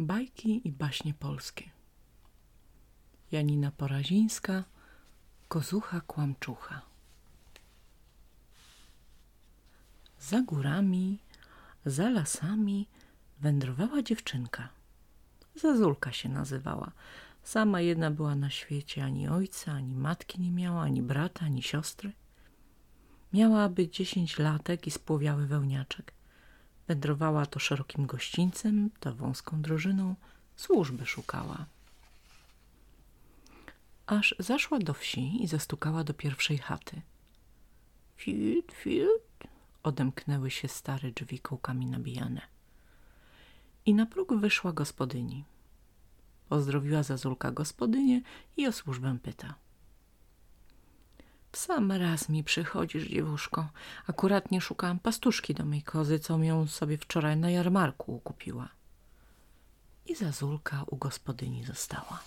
Bajki i baśnie polskie. Janina Porazińska, Kozucha Kłamczucha. Za górami, za lasami wędrowała dziewczynka. Zazulka się nazywała. Sama jedna była na świecie, ani ojca, ani matki nie miała, ani brata, ani siostry. Miała być dziesięć latek i spłowiały wełniaczek. Wędrowała to szerokim gościńcem, to wąską drożyną, służby szukała. Aż zaszła do wsi i zastukała do pierwszej chaty. Fit, fit, odemknęły się stare drzwi kołkami nabijane. I na próg wyszła gospodyni. Pozdrowiła Zazulka gospodynię i o służbę pyta. Sam raz mi przychodzisz, dziewuszko. Akurat nie szukałam pastuszki do mej kozy, co ją sobie wczoraj na jarmarku kupiła. I Zazulka u gospodyni została.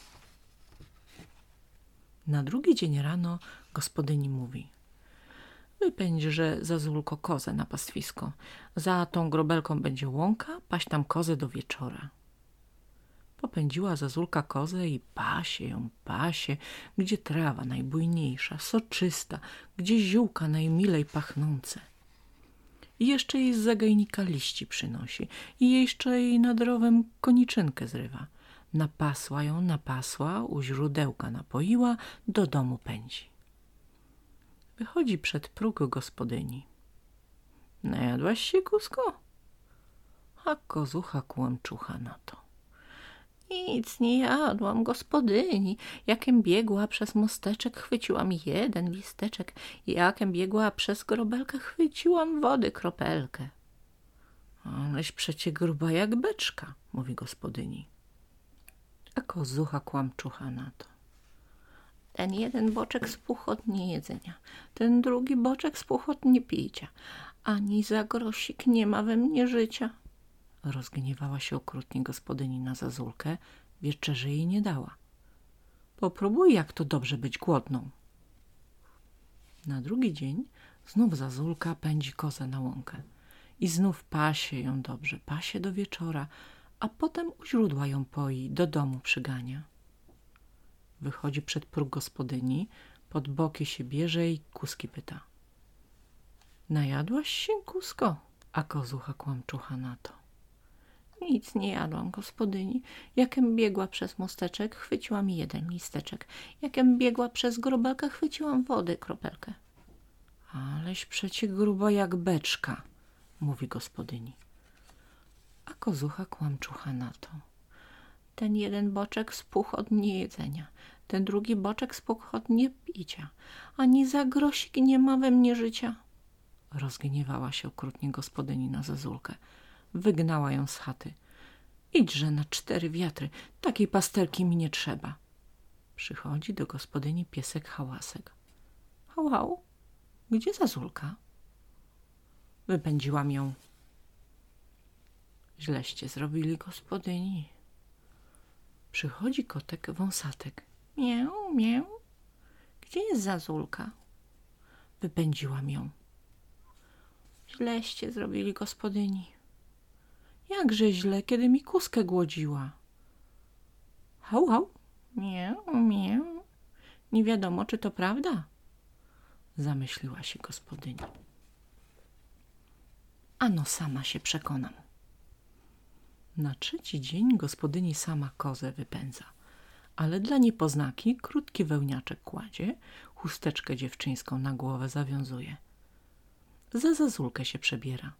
Na drugi dzień rano gospodyni mówi – Wypędźże Zazulko kozę na pastwisko. Za tą grobelką będzie łąka, paść tam kozę do wieczora. Popędziła Zazulka kozę i pasie ją, pasie, gdzie trawa najbujniejsza, soczysta, gdzie ziółka najmilej pachnące. I jeszcze jej z zagajnika liści przynosi i jeszcze jej nad rowem koniczynkę zrywa. Napasła ją, napasła, u źródełka napoiła, do domu pędzi. Wychodzi przed próg gospodyni. Najadłaś się, kusko? A kozucha kłamczucha na to. Nic nie jadłam, gospodyni. Jakem biegła przez mosteczek, chwyciłam jeden listeczek. Jakem biegła przez grobelkę, chwyciłam wody kropelkę. Aleś przecie gruba jak beczka, mówi gospodyni. A kozucha kłamczucha na to. Ten jeden boczek spuchł od niejedzenia, ten drugi boczek spuchł od niepicia. Ani za grosik nie ma we mnie życia. Rozgniewała się okrutnie gospodyni na Zazulkę, wieczerzy jej nie dała. Popróbuj, jak to dobrze być głodną. Na drugi dzień znów Zazulka pędzi kozę na łąkę i znów pasie ją dobrze, pasie do wieczora, a potem u źródła ją poi, do domu przygania. Wychodzi przed próg gospodyni, pod boki się bierze i kuski pyta. Najadłaś się, kusko? A kozucha kłamczucha na to. Nic nie jadłam, gospodyni. Jakem biegła przez mosteczek, chwyciłam jeden listeczek. Jakem biegła przez grobelkę, chwyciłam wody kropelkę. Aleś przecie gruba jak beczka, mówi gospodyni. A kozucha kłamczucha na to. Ten jeden boczek spuchł od niejedzenia, ten drugi boczek spuchł od niepicia. Ani za grosik nie ma we mnie życia. Rozgniewała się okrutnie gospodyni na Zazulkę. Wygnała ją z chaty. Idźże na cztery wiatry, takiej pasterki mi nie trzeba. Przychodzi do gospodyni piesek hałasek. Hał, hał, gdzie Zazulka? Wypędziłam ją. Źleście zrobili gospodyni. Przychodzi kotek wąsatek. Mię, mię. Gdzie jest Zazulka? Wypędziłam ją. Źleście zrobili gospodyni. Jakże źle, kiedy mi kuskę głodziła. Hał, hał. Mię, mię. Nie wiadomo, czy to prawda. Zamyśliła się gospodyni. Ano sama się przekonam. Na trzeci dzień gospodyni sama kozę wypędza, ale dla niepoznaki krótki wełniaczek kładzie, chusteczkę dziewczyńską na głowę zawiązuje. Za zazulkę się przebiera.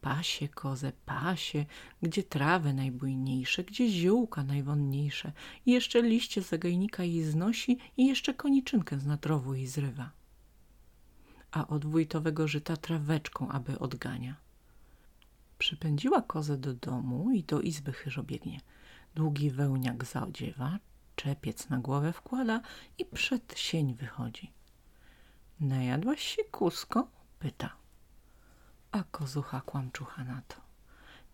Pasie kozę, pasie, gdzie trawy najbujniejsze, gdzie ziółka najwonniejsze i jeszcze liście zagajnika jej znosi i jeszcze koniczynkę z natrowu jej zrywa. A od wójtowego żyta traweczką, aby odgania. Przypędziła kozę do domu i do izby chyżo biegnie. Długi wełniak zaodziewa, czepiec na głowę wkłada i przed sień wychodzi. Najadłaś się, kusko? pyta. A kozucha kłamczucha na to.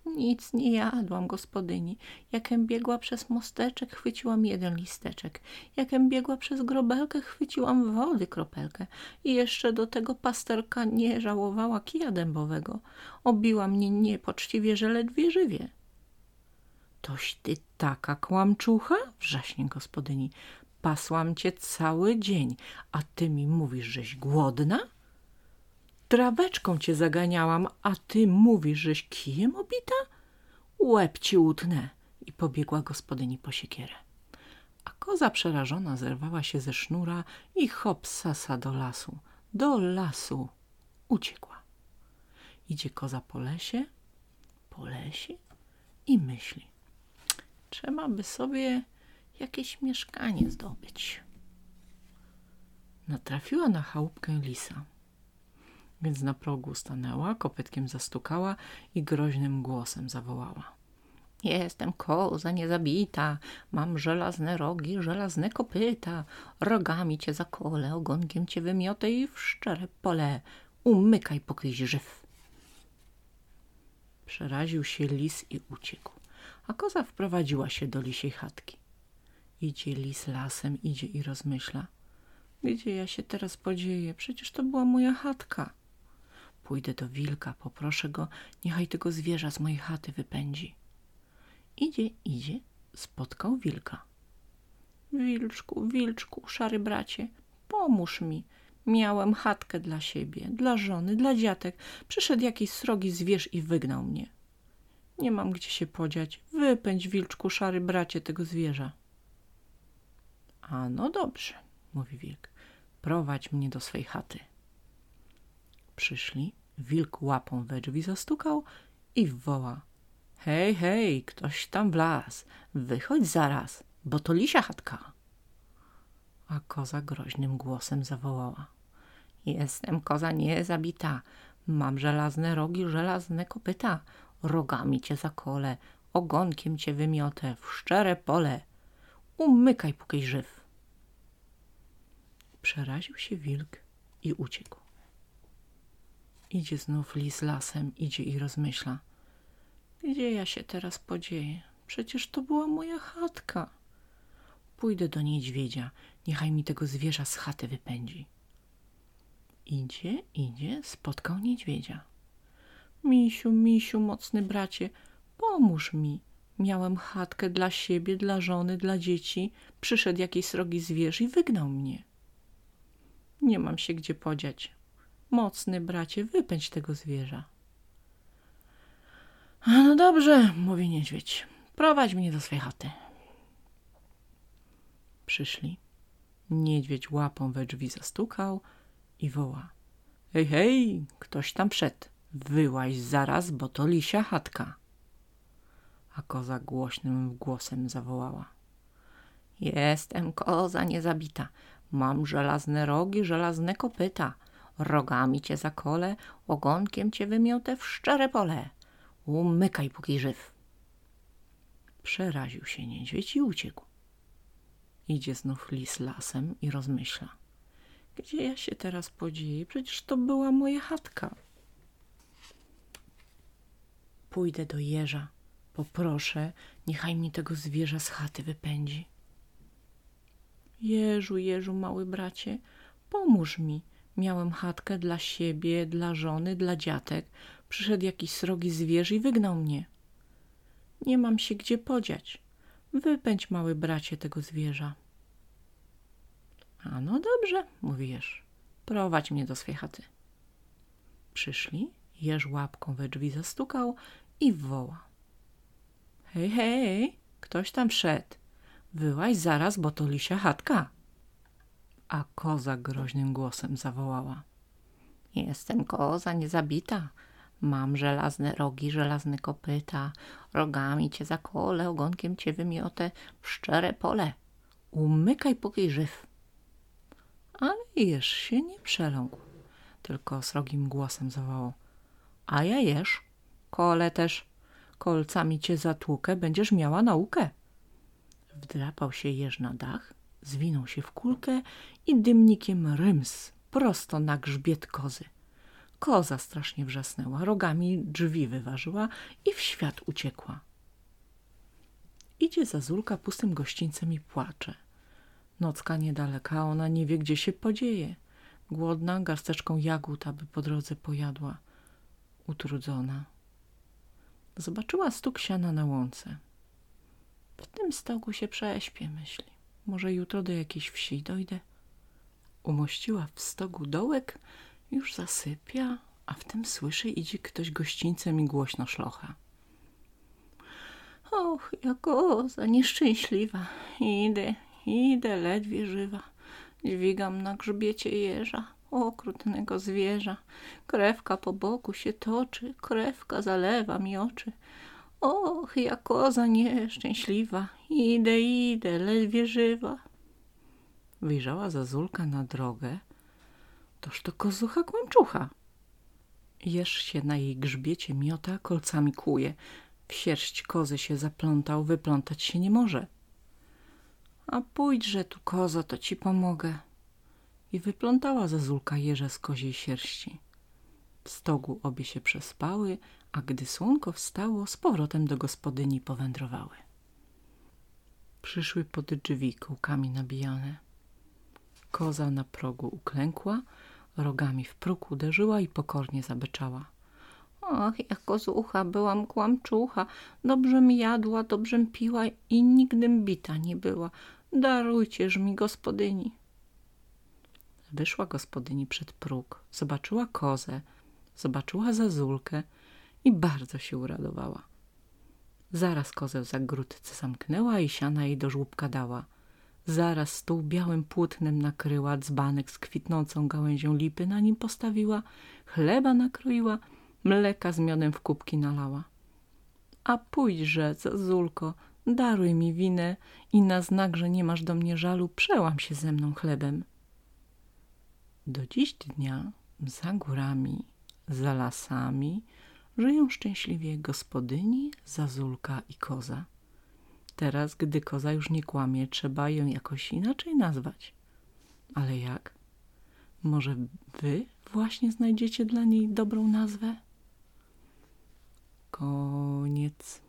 Nic nie jadłam, gospodyni. Jakem biegła przez mosteczek, chwyciłam jeden listeczek. Jakem biegła przez grobelkę, chwyciłam wody kropelkę. I jeszcze do tego pasterka nie żałowała kija dębowego. Obiła mnie niepoczciwie, że ledwie żywie. Toś ty taka kłamczucha? Wrzaśnie gospodyni. Pasłam cię cały dzień, a ty mi mówisz, żeś głodna? Traweczką cię zaganiałam, a ty mówisz, żeś kijem obita? Łeb ci utnę. I pobiegła gospodyni po siekierę. A koza przerażona zerwała się ze sznura i hop sasa do lasu. Do lasu. Uciekła. Idzie koza po lesie, po lesie i myśli. Trzeba by sobie jakieś mieszkanie zdobyć. Natrafiła na chałupkę lisa, więc na progu stanęła, kopytkiem zastukała i groźnym głosem zawołała. Jestem koza niezabita, mam żelazne rogi, żelazne kopyta, rogami cię zakolę, ogonkiem cię wymiotę i w szczere pole umykaj pokryj żyw. Przeraził się lis i uciekł, a koza wprowadziła się do lisiej chatki. Idzie lis lasem, idzie i rozmyśla. Gdzie ja się teraz podzieję? Przecież to była moja chatka. Pójdę do wilka, poproszę go, niechaj tego zwierza z mojej chaty wypędzi. Idzie, idzie, spotkał wilka. Wilczku, wilczku, szary bracie, pomóż mi. Miałem chatkę dla siebie, dla żony, dla dziatek. Przyszedł jakiś srogi zwierz i wygnał mnie. Nie mam gdzie się podziać. Wypędź, wilczku, szary bracie, tego zwierza. A no dobrze, mówi wilk, prowadź mnie do swej chaty. Przyszli, wilk łapą we drzwi zastukał i woła. Hej, hej, ktoś tam wlazł, wychodź zaraz, bo to lisia chatka. A koza groźnym głosem zawołała. Jestem koza niezabita, mam żelazne rogi, żelazne kopyta, rogami cię zakolę, ogonkiem cię wymiotę w szczere pole. Umykaj, póki żyw. Przeraził się wilk i uciekł. Idzie znów lis lasem, idzie i rozmyśla. Gdzie ja się teraz podzieję? Przecież to była moja chatka. Pójdę do niedźwiedzia, niechaj mi tego zwierza z chaty wypędzi. Idzie, idzie, spotkał niedźwiedzia. Misiu, misiu, mocny bracie, pomóż mi. Miałem chatkę dla siebie, dla żony, dla dzieci. Przyszedł jakiś srogi zwierz i wygnał mnie. Nie mam się gdzie podziać. Mocny bracie, wypędź tego zwierza. No dobrze, mówi niedźwiedź. Prowadź mnie do swej chaty. Przyszli. Niedźwiedź łapą we drzwi zastukał i woła. Hej, hej, ktoś tam przed. Wyłaź zaraz, bo to lisia chatka. A koza głośnym głosem zawołała. Jestem koza niezabita. Mam żelazne rogi, żelazne kopyta. Rogami cię zakolę, ogonkiem cię wymiotę w szczere pole. Umykaj, póki żyw. Przeraził się niedźwiedź i uciekł. Idzie znów lis lasem i rozmyśla. Gdzie ja się teraz podzieję? Przecież to była moja chatka. Pójdę do jeża, poproszę, niechaj mi tego zwierza z chaty wypędzi. Jeżu, Jeżu, mały bracie, pomóż mi. Miałem chatkę dla siebie, dla żony, dla dziatek. Przyszedł jakiś srogi zwierz i wygnał mnie. Nie mam się gdzie podziać. Wypędź, mały bracie, tego zwierza. A no dobrze, mówi Jeż. Prowadź mnie do swej chaty. Przyszli, Jeż łapką we drzwi zastukał i woła. Hej, hej, ktoś tam szedł. Wyłaź zaraz, bo to lisia chatka. A koza groźnym głosem zawołała. Jestem koza niezabita. Mam żelazne rogi, żelazne kopyta. Rogami cię zakolę, ogonkiem cię wymiotę w szczere pole. Umykaj, póki żyw. Ale jesz się nie przeląkł, tylko srogim głosem zawołał. A ja jesz, kole też. Kolcami cię zatłukę, będziesz miała naukę. Wdrapał się jeż na dach, zwinął się w kulkę i dymnikiem ryms prosto na grzbiet kozy. Koza strasznie wrzasnęła, rogami drzwi wyważyła i w świat uciekła. Idzie Zazulka pustym gościńcem i płacze. Nocka niedaleka, ona nie wie, gdzie się podzieje. Głodna, garsteczką jagód, aby po drodze pojadła. Utrudzona. Zobaczyła stuk siana na łące. W tym stogu się prześpię, myśli. Może jutro do jakiejś wsi dojdę. Umościła w stogu dołek, już zasypia, a w tym słyszy, idzie ktoś gościńcem i głośno szlocha. Och, jak oza nieszczęśliwa. Idę, idę, ledwie żywa. Dźwigam na grzbiecie jeża, okrutnego zwierza. Krewka po boku się toczy, krewka zalewa mi oczy. Och, jak koza nieszczęśliwa. Idę, idę, ledwie żywa. Wyjrzała Zazulka na drogę. Toż to kozucha kłamczucha. Jeż się na jej grzbiecie miota, kolcami kłuje. W sierść kozy się zaplątał, wyplątać się nie może. A pójdźże tu, kozo, to ci pomogę. I wyplątała Zazulka jeża z koziej sierści. W stogu obie się przespały, a gdy słonko wstało, z powrotem do gospodyni powędrowały. Przyszły pod drzwi kółkami nabijane. Koza na progu uklękła, rogami w próg uderzyła i pokornie zabeczała. Ach, jak kozucha, byłam kłamczucha, dobrzem jadła, dobrzem piła i nigdym bita nie była. Darujcież mi, gospodyni. Wyszła gospodyni przed próg, zobaczyła kozę, zobaczyła zazulkę i bardzo się uradowała. Zaraz kozę w zagródce zamknęła i siana jej do żłóbka dała. Zaraz stół białym płótnem nakryła, dzbanek z kwitnącą gałęzią lipy na nim postawiła, chleba nakroiła, mleka z miodem w kubki nalała. A pójdźże, Zazulko, daruj mi winę i na znak, że nie masz do mnie żalu, przełam się ze mną chlebem. Do dziś dnia za górami, za lasami żyją szczęśliwie gospodyni, Zazulka i koza. Teraz, gdy koza już nie kłamie, trzeba ją jakoś inaczej nazwać. Ale jak? Może wy właśnie znajdziecie dla niej dobrą nazwę? Koniec.